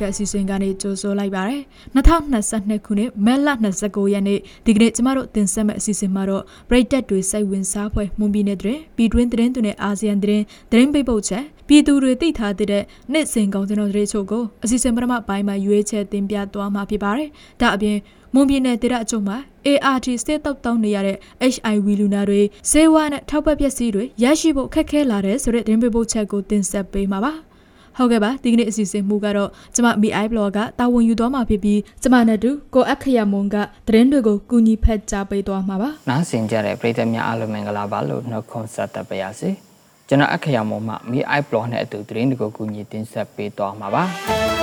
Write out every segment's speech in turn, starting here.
ကတ်အစီအစဉ်ကနေကြိုဆိုလိုက်ပါတယ်2022ခုနှစ်မတ်လ29ရက်နေ့ဒီကနေ့ကျမတို့တင်ဆက်မယ့်အစီအစဉ်မှာတော့ပရိသတ်တွေစိတ်ဝင်စားဖွယ်မွန်ပြည်နယ်တွင်ပြည်တွင်းသတင်းတွေနဲ့အာဆီယံသတင်းသတင်းပိတ်ပုတ်ချက်ပြည်သူတွေသိထားတဲ့နှစ်စဉ်ကောင်းကျွန်တော်တို့ချို့ကိုအစီအစဉ်ပထမပိုင်းမှာရွေးချယ်တင်ပြသွားမှာဖြစ်ပါတယ်ဒါအပြင်မွန်ပြည်နယ်ဒေသအချို့မှာ ART စေတောက်တောင်းနေရတဲ့ HIV လူနာတွေဆေးဝါးနဲ့ထောက်ပံ့ပစ္စည်းတွေရရှိဖို့ခက်ခဲလာတဲ့ဆိုတဲ့သတင်းပေးပို့ချက်ကိုတင်ဆက်ပေးမှာပါ ဟုတ်ကဲ့ပါဒီကနေ့အစီအစဉ်မှုကတော့ကျမ MI blog ကတာဝန်ယူသွားမှာဖြစ်ပြီးကျမနဲ့တူကိုအခရမွန်ကသတင်းတွေကိုကူညီဖက်ကြားပေးသွားမှာပါနားဆင်ကြတဲ့ပရိသတ်များအားလုံးမင်္ဂလာပါလို့နှုတ်ခွန်းဆက်သပါရစေကျွန်တော်အခရမွန်မှ MI blog နဲ့အတူသတင်းတွေကိုကူညီတင်ဆက်ပေးသွားမှာပါ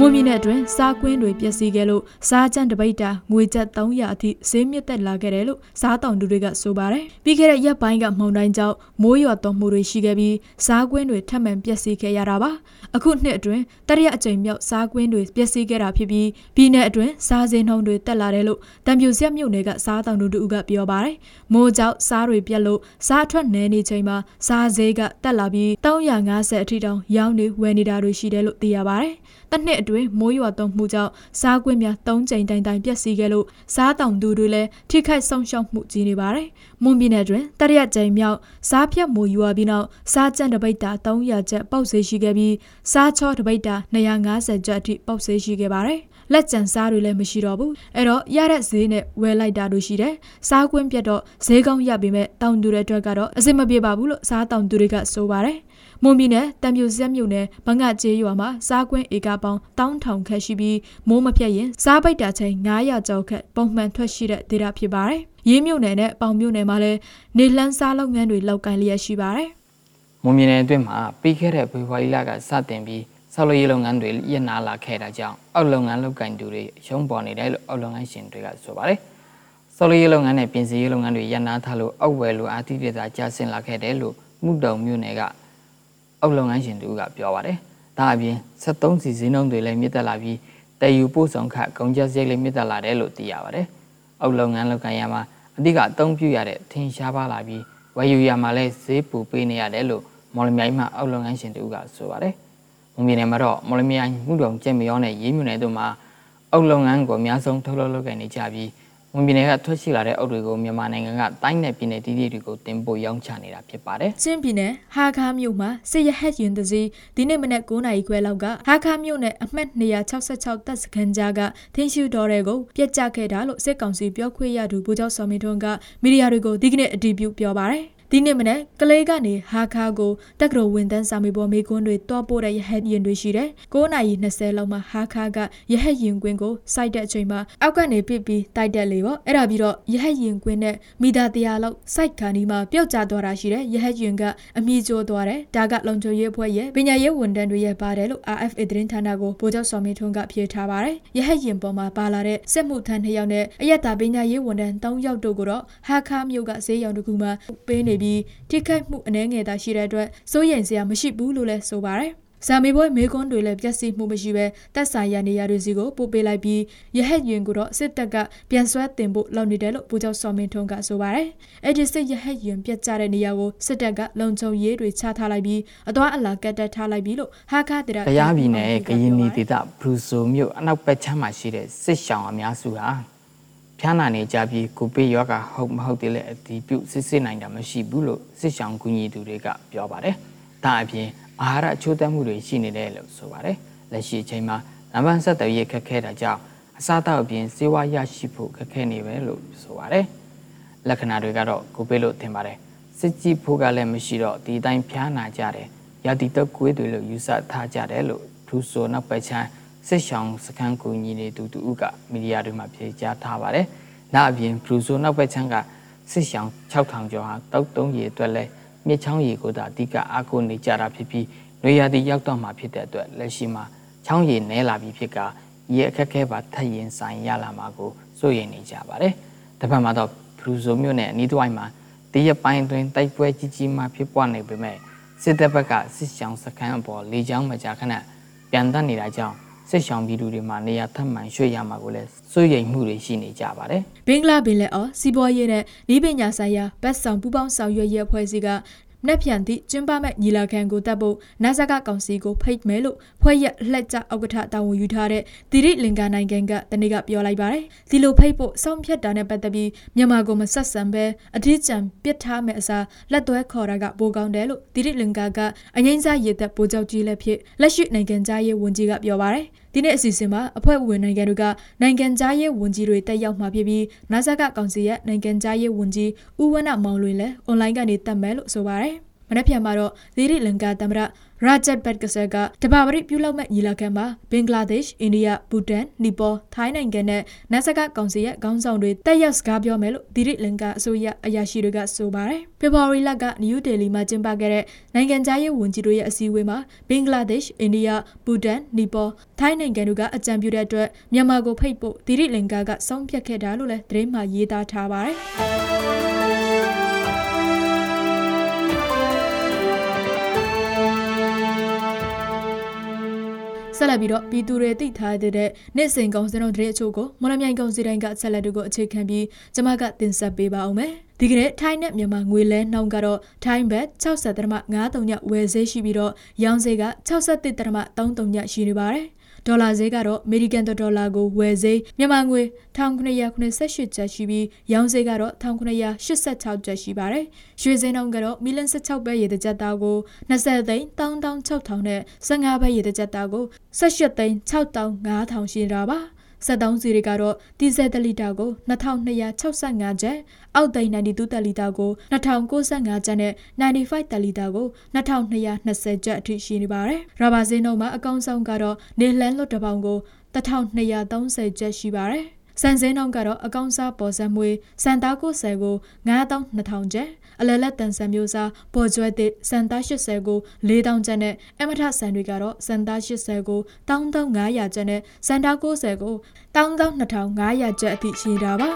မွန်ပြည်နယ်အတွင်းစားကွင်းတွေပျက်စီးခဲ့လို့စားကြံတပိတ်တာငွေကျပ်300အထိဈေးမြင့်တက်လာခဲ့တယ်လို့စားတောင်သူတွေကဆိုပါတယ်။ပြီးခဲ့တဲ့ရက်ပိုင်းကမှောင်တိုင်းကြောင့်မိုးရွာသွန်းမှုတွေရှိခဲ့ပြီးစားကွင်းတွေထပ်မံပျက်စီးခဲ့ရတာပါ။အခုနှစ်အတွင်းတရရအကြိမ်မြောက်စားကွင်းတွေပျက်စီးခဲ့တာဖြစ်ပြီးပြည်내အတွင်းစားစင်းနှုံတွေတက်လာတယ်လို့တံပြူဆက်မြို့နယ်ကစားတောင်သူတို့ကပြောပါတယ်။မိုးကြောင့်စားတွေပြက်လို့စားထွက်နေနေချိန်မှာစားဈေးကတက်လာပြီး350အထိတောင်ရောင်းနေဝယ်နေတာတွေရှိတယ်လို့သိရပါတယ်။တစ်နှစ်အတွင်းမိုးရွာသွန်းမှုကြောင့်စားကွင်းများ၃ကြိမ်တိုင်တိုင်ပျက်စီးခဲ့လို့စားတောင်သူတွေလည်းထိခိုက်ဆုံးရှုံးမှုကြီးနေပါတယ်။မွန်ပြည်နယ်တွင်တရရကြိမ်မြောက်စားဖြတ်မိုးရွာပြီးနောက်စားကြံတပိတ်တာ300ကျပ်ပေါက်ဈေးရှိခဲ့ပြီးစားချောတပိတ်တာ250ကျပ်အထိပေါက်ဈေးရှိခဲ့ပါတယ်။လက်ကျန်စားတွေလည်းမရှိတော့ဘူးအဲ့တော့ရတဲ့ဈေးနဲ့ဝယ်လိုက်တာတို့ရှိတယ်စားကွင်းပြတ်တော့ဈေးကောင်းရပေမဲ့တောင်သူတွေအတွက်ကတော့အဆင်မပြေပါဘူးလို့စားတောင်သူတွေကဆိုပါတယ် မွန်ပြည်နယ်တံပြူဆက်မြို့နယ်ဘငကျေးရွာမှာစားကွင်းဧကပေါင်းတောင်းထောင်ခက်ရှိပြီးမိုးမဖြတ်ရင်စားပိတ်တာချိန်900ကျော်ခက်ပုံမှန်ထွက်ရှိတဲ့ဒေသဖြစ်ပါတယ်။ရေးမြို့နယ်နဲ့ပေါင်မြို့နယ်မှာလည်းနေလှန်းစားလုပ်ငန်းတွေလောက်ကိုင်းလျက်ရှိပါတယ်။မွန်ပြည်နယ်အတွင်းမှာပြီးခဲ့တဲ့ဖေဖော်ဝါရီလကစတင်ပြီးဆောက်လုပ်ရေးလုပ်ငန်းတွေရပ်နာလာခဲ့တာကြောင့်အောက်လုပ်ငန်းလုပ်ကိုင်သူတွေရုံးပေါ်နေတယ်လို့အောက်လုပ်ငန်းရှင်တွေကဆိုပါတယ်။ဆောက်လုပ်ရေးလုပ်ငန်းနဲ့ပြင်ဆင်ရေးလုပ်ငန်းတွေရပ်နာထားလို့အောက်ဝယ်လိုအာတိဒေတာကျဆင်းလာခဲ့တယ်လို့မှုတုံမြို့နယ်က အုပ်လုပ်ငန်းရှင်တူကပြောပါတယ်။ဒါအပြင်73စီစင်းနှုန်းတွေလည်းမြင့်တက်လာပြီးတည်ယူပို့ဆောင်ခကုန်ကျစရိတ်လည်းမြင့်တက်လာတယ်လို့သိရပါတယ်။အုပ်လုပ်ငန်းလုပ်ကိုင်ရမှာအဓိကအသုံးပြုရတဲ့ထင်ရှားပါလာပြီးဝယ်ယူရမှာလည်းဈေးပူပေးနေရတယ်လို့မော်လမြိုင်မှအုပ်လုပ်ငန်းရှင်တူကဆိုပါတယ်။မွန်ပြည်နယ်မှာတော့မော်လမြိုင်မှုတော်ကျက်မရောနဲ့ရေးမြူနယ်တို့မှာအုပ်လုပ်ငန်းကိုအများဆုံးထုတ်လုပ်လုပ်ကိုင်နေကြပြီး ဝန်ပြည်နယ်ကထွက်ရှိလာတဲ့အုပ်တွေကိုမြန်မာနိုင်ငံကတိုင်းနယ်ပြည်နယ်တည်တည်တွေကိုတင်ပို့ရောင်းချနေတာဖြစ်ပါတယ်။ချင်းပြည်နယ်ဟာခါမြို့မှာစစ်ရဟတ်ရင်တစည်းဒီနေ့မနက်9နာရီခွဲလောက်ကဟာခါမြို့နယ်အမှတ်266တပ်စခန်းကြားကထင်းရှူတော်တွေကိုပြက်ကျခဲ့တာလို့စစ်ကောင်စီပြောခွင့်ရသူဗိုလ်ချုပ်စောမင်းထွန်းကမီဒီယာတွေကိုဒီကနေ့အတည်ပြုပြောပါတယ်။ ဒီနေ့မနေ့ကလေးကနေဟာခါကိုတက္ကသိုလ်ဝင်တန်းစာမေးပွဲမေကွန်းတွေတွားပို့တဲ့ရဟတ်ရင်တွေရှိတယ်။9နာရီ20လောက်မှာဟာခါကရဟတ်ရင်ကွင်းကိုစိုက်တဲ့အချိန်မှာအောက်ကနေပစ်ပြီးတိုက်တက်လေပေါ့။အဲ့ဒါပြီးတော့ရဟတ်ရင်ကွင်းနဲ့မိသားတရားလောက်စိုက်ခါနီမှာပျောက်ကျသွားတာရှိတယ်။ရဟတ်ရင်ကအမိကျိုးသွားတယ်။ဒါကလုံခြုံရေးအဖွဲ့ရဲ့ပညာရေးဝန်ထမ်းတွေရဲ့ပါတယ်လို့ RFA သတင်းဌာနကိုဗိုလ်ချုပ်စောမင်းထွန်းကဖြေထားပါတယ်။ရဟတ်ရင်ပေါ်မှာပါလာတဲ့စစ်မှုထမ်း2ယောက်နဲ့အယက်တာပညာရေးဝန်ထမ်း3ယောက်တို့ကိုတော့ဟာခါမြို့ကဈေးရောင်တစ်ခုမှာပေးနေပြီးထိခိုက်မှုအနှဲငယ်သာရှိတဲ့အတွက်စိုးရိမ်စရာမရှိဘူးလို့လည်းဆိုပါတယ်။ဇာမေဘွဲမေကွန်းတွေလည်းပြက်စီးမှုမရှိဘဲတက်ဆိုင်ရနေရတွေစီကိုပို့ပေးလိုက်ပြီးရဟက်ရင်ကိုတော့စစ်တပ်ကပြန်ဆွဲတင်ဖို့လုပ်နေတယ်လို့ပူကျော်စော်မင်းထွန်းကဆိုပါတယ်။အဲ့ဒီစစ်ရဟက်ရင်ပြက်ကျတဲ့နေရာကိုစစ်တပ်ကလုံခြုံရေးတွေချထားလိုက်ပြီးအသွားအလာကတ်တက်ထားလိုက်ပြီးလို့ဟာခတရတရားပြည်နယ်ကရင်နီဒေသဘရူဆိုမြို့အနောက်ဘက်ခြမ်းမှာရှိတဲ့စစ်ရှောင်းအများစုဟာ ဖျားနာနေကြပြီးကိုပေးယောဂဟုတ်မဟုတ်တည်းလဲအတီးပြုစစ်စစ်နိုင်တာမရှိဘူးလို့စစ်ဆောင်ကူညီသူတွေကပြောပါတယ်။ဒါအပြင်အာဟာရအချိုးတက်မှုတွေရှိနေတယ်လို့ဆိုပါတယ်။လက်ရှိအချိန်မှာနံပါတ်ဆက်တရခက်ခဲတာကြောင့်အစားအသောက်အပြင်စေဝါရရှိဖို့ခက်ခဲနေပဲလို့ဆိုပါတယ်။လက္ခဏာတွေကတော့ကိုပေးလို့ထင်ပါတယ်။စစ်ကြည့်ဖို့ကလည်းမရှိတော့ဒီတိုင်းဖျားနာကြတယ်။ရာတီတုပ်ကွေးတွေလို့ယူဆထားကြတယ်လို့ဒူဆိုနောက်ပတ်ချမ်း စစ်ဆောင်စခန်းကူညီနေသူတူဦးကမီဒီယာတွေမှာဖြေကြားထားပါတယ်။နောက်အပြင်ဘရူဆိုနောက်ဘက်ချမ်းကစစ်ဆောင်6000ကျော်ဟာတောက်တုံးရီအတွက်လဲမြစ်ချောင်းရီကိုသာအဓိကအားကိုးနေကြတာဖြစ်ပြီးနေရာတီရောက်တော့မှဖြစ်တဲ့အတွက်လက်ရှိမှာချောင်းရီနဲလာပြီးဖြစ်ကရေအခက်ခဲပါထပ်ရင်ဆိုင်ရလာမှာကိုစိုးရိမ်နေကြပါတယ်။တစ်ဖက်မှာတော့ဘရူဆိုမြို့နယ်အနီးတစ်ဝိုက်မှာတရပိုင်းတွင်တိုက်ပွဲကြီးကြီးမှဖြစ်ပွားနေပေမဲ့စစ်တပ်ဘက်ကစစ်ဆောင်စခန်းအပေါ်လေကြောင်းမကြာခဏပြန်တက်နေတာကြောင့် စစ်ရှောင်ပြည်သူတွေမှာနေရာထပ်မံရွှေ့ရမှာကိုလည်းစိုးရိမ်မှုတွေရှိနေကြပါတယ်ဘင်္ဂလားပင်လယ်အော်စီးပွားရေးနဲ့ဤပညာဆိုင်ရာဘတ်ဆောင်ပူးပေါင်းဆောင်ရွက်ရေးအဖွဲ့အစည်းက နက်ဖြန်သည့်ကျင်းပမဲ့ညီလာခံကိုတက်ဖို့နာဇာကကောင်စီကိုဖိတ်မယ်လို့ဖွဲ့ရက်လှက်ကြဥက္ကဋ္ဌတာဝန်ယူထားတဲ့တိရိလင်္ကာနိုင်ငံကတနေ့ကပြောလိုက်ပါတယ်။ဒီလိုဖိတ်ဖို့စောင့်ဖြတ်တာနဲ့ပတ်သက်ပြီးမြန်မာကိုမဆက်ဆံပဲအထီးကျန်ပစ်ထားမဲ့အစားလက်သွဲခေါ်တာကပိုကောင်းတယ်လို့တိရိလင်္ကာကအငိမ့်စားရည်သက်ပိုးကြောက်ကြီးလည်းဖြစ်လက်ရှိနိုင်ငံသားရေးဝန်ကြီးကပြောပါတယ်။ ဒီနေ့အစီအစဉ်မှာအဖွဲ့ဝင်နိုင်ငံတွေကနိုင်ငံသားရေးဝန်ကြီးတွေတက်ရောက်မှာဖြစ်ပြီးနာဇာကကောင်စီရဲ့နိုင်ငံသားရေးဝန်ကြီးဦးဝနမောင်လွင်လည်းအွန်လိုင်းကနေတက်မယ်လို့ဆိုပါတယ်။ မနေ့ပြန်မှာတော့သီရိလင်္ကာသမ္မတရာဂျက်ဘတ်ကဆာကတဘာပရိပြုလုပ်မဲ့ညီလာခံမှာဘင်္ဂလားဒေ့ရှ်အိန္ဒိယဘူတန်နီပေါထိုင်းနိုင်ငံနဲ့နတ်စကကောင်စီရဲ့ခေါင်းဆောင်တွေတက်ရောက်စကားပြောမယ်လို့သီရိလင်္ကာအစိုးရအရာရှိတွေကဆိုပါတယ်ဖေဖော်ဝါရီလကနယူးဒေလီမှာကျင်းပခဲ့တဲ့နိုင်ငံခြားရေးဝန်ကြီးတို့ရဲ့အစည်းအဝေးမှာဘင်္ဂလားဒေ့ရှ်အိန္ဒိယဘူတန်နီပေါထိုင်းနိုင်ငံတို့ကအကြံပြုတဲ့အတွက်မြန်မာကိုဖိတ်ဖို့သီရိလင်္ကာကစောင့်ဖြတ်ခဲ့တာလို့လည်းသတင်းမှာရေးသားထားပါတယ် ဆက်လက်ပြီးတော့ပြည်သူတွေသိထားတဲ့နေ့စဉ်ကောင်စင်တို့တရေအချို့ကိုမွန်လမြိုင်ကောင်စီတိုင်းကဆက်လက်တို့ကိုအခြေခံပြီးကျမကတင်ဆက်ပေးပါအောင်မယ်။ဒီကနေ့ထိုင်းနဲ့မြန်မာငွေလဲနှုန်းကတော့ထိုင်းဘတ်60.53ညဝယ်ဈေးရှိပြီးတော့ရောင်းဈေးက61.33ညရှိနေပါတယ်။ ဒေါ်လာဈေးကတော့အမေရိကန်ဒေါ်လာကိုဝယ်ဈေးမြန်မာငွေ1998ကျပ်ရှိပြီးရောင်းဈေးကတော့1986ကျပ်ရှိပါတယ်။ရွှေဈေးနှုန်းကတော့မီလန်16ပဲရေတကြက်သားကို20သိန်း16000နဲ့15ပဲရေတကြက်သားကို18သိန်း6500ရှိတာပါ။ 73စီတွေကတော့ဒီဇယ်တလီတာကို2265ကျပ်အောက်သိန်း92တလီတာကို2095ကျပ်နဲ့95တလီတာကို2220ကျပ်အထိရှိနေပါတယ်။ရာဘာဈေးနှုန်းမှာအကောင်ဆုံးကတော့နေလန်လွတ်တစ်ပေါင်ကို1230ကျပ်ရှိပါတယ်။စံစင်းနှောင်းကတော့အကောင်စားပေါ်စံမွေစံသား90ကို9200ကျပ် အလလက်တန်ဆန်မျိုးစားပေါ်ကျွဲသည့်စံသား80ကို4000ကျပ်နဲ့အမထဆန်တွေကတော့စံသား80ကို13500ကျပ်နဲ့စံသား90ကို12500ကျပ်အထိရှိတာပါ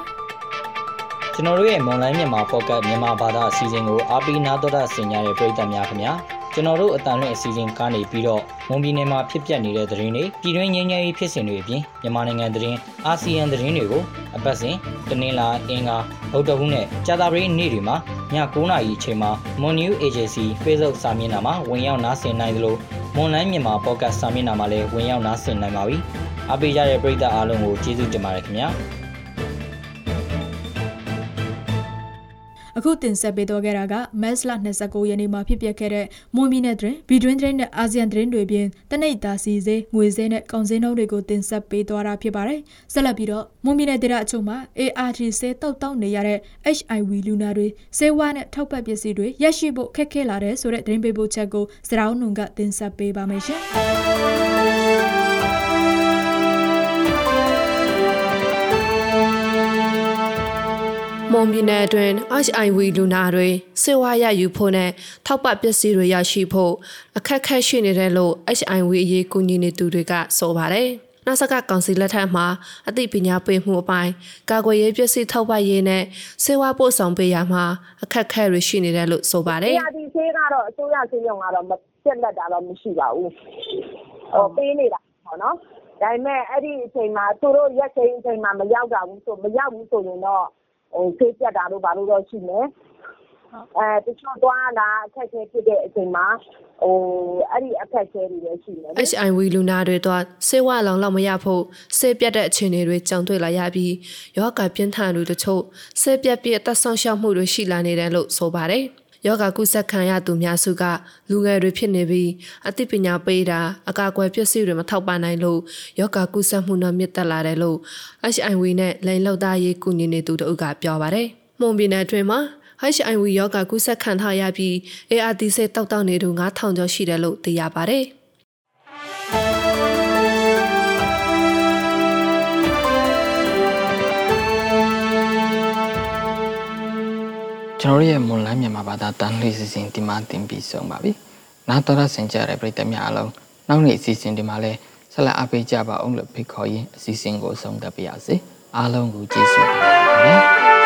ကျွန်တော်တို့ရဲ့ online မြန်မာ focus မြန်မာဘာသာအစီအစဉ်ကိုအားပေးနာတော်တာဆင်ကြတဲ့ပရိသတ်များခင်ဗျာ ကျွန်တော်တို့အတန်လွင့်အစီအစဉ်ကနေပြီးတော့မွန်ပြည်နယ်မှာဖြစ်ပျက်နေတဲ့သတင်းတွေပြည်တွင်းငြိမ်းချမ်းရေးဖြစ်စဉ်တွေအပြင်မြန်မာနိုင်ငံသတင်းအာဆီယံသတင်းတွေကိုအပတ်စဉ်တနင်္လာအင်္ဂါဗုဒ္ဓဟူးနဲ့ကြာသပတေးနေ့တွေမှာည9:00နာရီအချိန်မှာ Mon New Agency Facebook စာမျက်နှာမှာဝင်ရောက်နားဆင်နိုင်သလို Monline မြန်မာ Podcast စာမျက်နှာမှာလည်းဝင်ရောက်နားဆင်နိုင်ပါပြီ။အားပေးကြတဲ့ပရိသတ်အားလုံးကိုကျေးဇူးတင်ပါတယ်ခင်ဗျာ။ အခုတင်ဆက်ပေးတော့ခဲ့တာကမက်စလာ29ရက်နေ့မှာဖြစ်ပျက်ခဲ့တဲ့မွန်ပြည်နယ်တွင်ဘီတွင်းတွင်နဲ့အာဆီယံတွင်တွေပြင်တနိတ်တာစီစေးငွေစင်းနဲ့ကောင်စင်းနှုန်းတွေကိုတင်ဆက်ပေးသွားတာဖြစ်ပါတယ်။ဆက်လက်ပြီးတော့မွန်ပြည်နယ်ဒေသအချို့မှာ ART ဆေးတောက်တောက်နေရတဲ့ HIV လူနာတွေဆေးဝါးနဲ့ထောက်ပံ့ပစ္စည်းတွေရရှိဖို့ခက်ခဲလာတဲ့ဆိုတဲ့သတင်းပေးပို့ချက်ကိုစရောင်းနုံကတင်ဆက်ပေးပါမယ်ရှင်။ မွန်ပြည်နယ်အတွင်း HIV လူနာတွေဆေးဝါးရယူဖို့နဲ့ထောက်ပံ့ပစ္စည်းတွေရရှိဖို့အခက်အခဲရှိနေတယ်လို့ HIV အရေးကူညီနေသူတွေကဆိုပါတယ်။နာဆကကောင်စီလက်ထက်မှာအသိပညာပေးမှုအပိုင်းကာကွယ်ရေးပစ္စည်းထောက်ပံ့ရေးနဲ့ဆေးဝါးပို့ဆောင်ပေးရမှာအခက်အခဲတွေရှိနေတယ်လို့ဆိုပါတယ်။ဒီဆေးကတော့အစိုးရဆေးရုံကတော့မပြတ်လက်တာတော့မရှိပါဘူး။ဟောပေးနေတာပေါ့နော်။ဒါပေမဲ့အဲ့ဒီအချိန်မှာသူတို့ရက်ချိန်အချိန်မှာမရောက်တာဘူးဆိုမရောက်ဘူးဆိုရင်တော့ ဆေးပြတ်တာတို့ ဘာတို့တော့ ရှိမယ်။အဲတချို့ သွားလာအခက်အခဲဖြစ်တဲ့အချိန်မှာဟိုအဲ့ဒီအခက်အခဲတွေလည်း ရှိတယ်။ HIV လူနာတွေတော့ဆေးဝါးလောင်လောက်မရဖို့ ဆေးပြတ်တဲ့အခြေအနေတွေ ကြောင်တွေ့လာရပြီးယောဂပြင်းထန်လူတချို့ ဆေးပြတ်ပြီး အသက်ဆုံးရှုံးမှုတွေ ရှိလာနေတယ်လို့ ဆိုပါတယ်။ ယောဂကုသခံရသူများစုကလူငယ်တွေဖြစ်နေပြီးအသိပညာပေးတာအကာအကွယ်ပစ္စည်းတွေမထောက်ပံ့နိုင်လို့ယောဂကုသမှုနှမြင့်တက်လာတယ်လို့ HIV နဲ့လိန်လောက်သားရေးကူညီနေသူတို့ကပြောပါတယ်။မွန်ပြည်နယ်အတွင်းမှာ HIV ယောဂကုသခံထားရပြီး ART ဆေးတောက်တောက်နေသူ9000ကျော်ရှိတယ်လို့သိရပါတယ်။ ကျွန်တော်ရဲ့မွန်လန်းမြန်မာဘာသာတန်လေးစီစဉ်ဒီမှာတင်ပြီးဆုံးပါပြီ။နားတော်ရဆင်ကြတဲ့ပရိသတ်များအားလုံးနောက်နေ့အစီအစဉ်ဒီမှာလဲဆက်လက်အားပေးကြပါအောင်လို့ဖိတ်ခေါ်ရင်းအစီအစဉ်ကိုဆုံးသတ်ပါရစေ။အားလုံးကိုကျေးဇူးတင်ပါတယ်။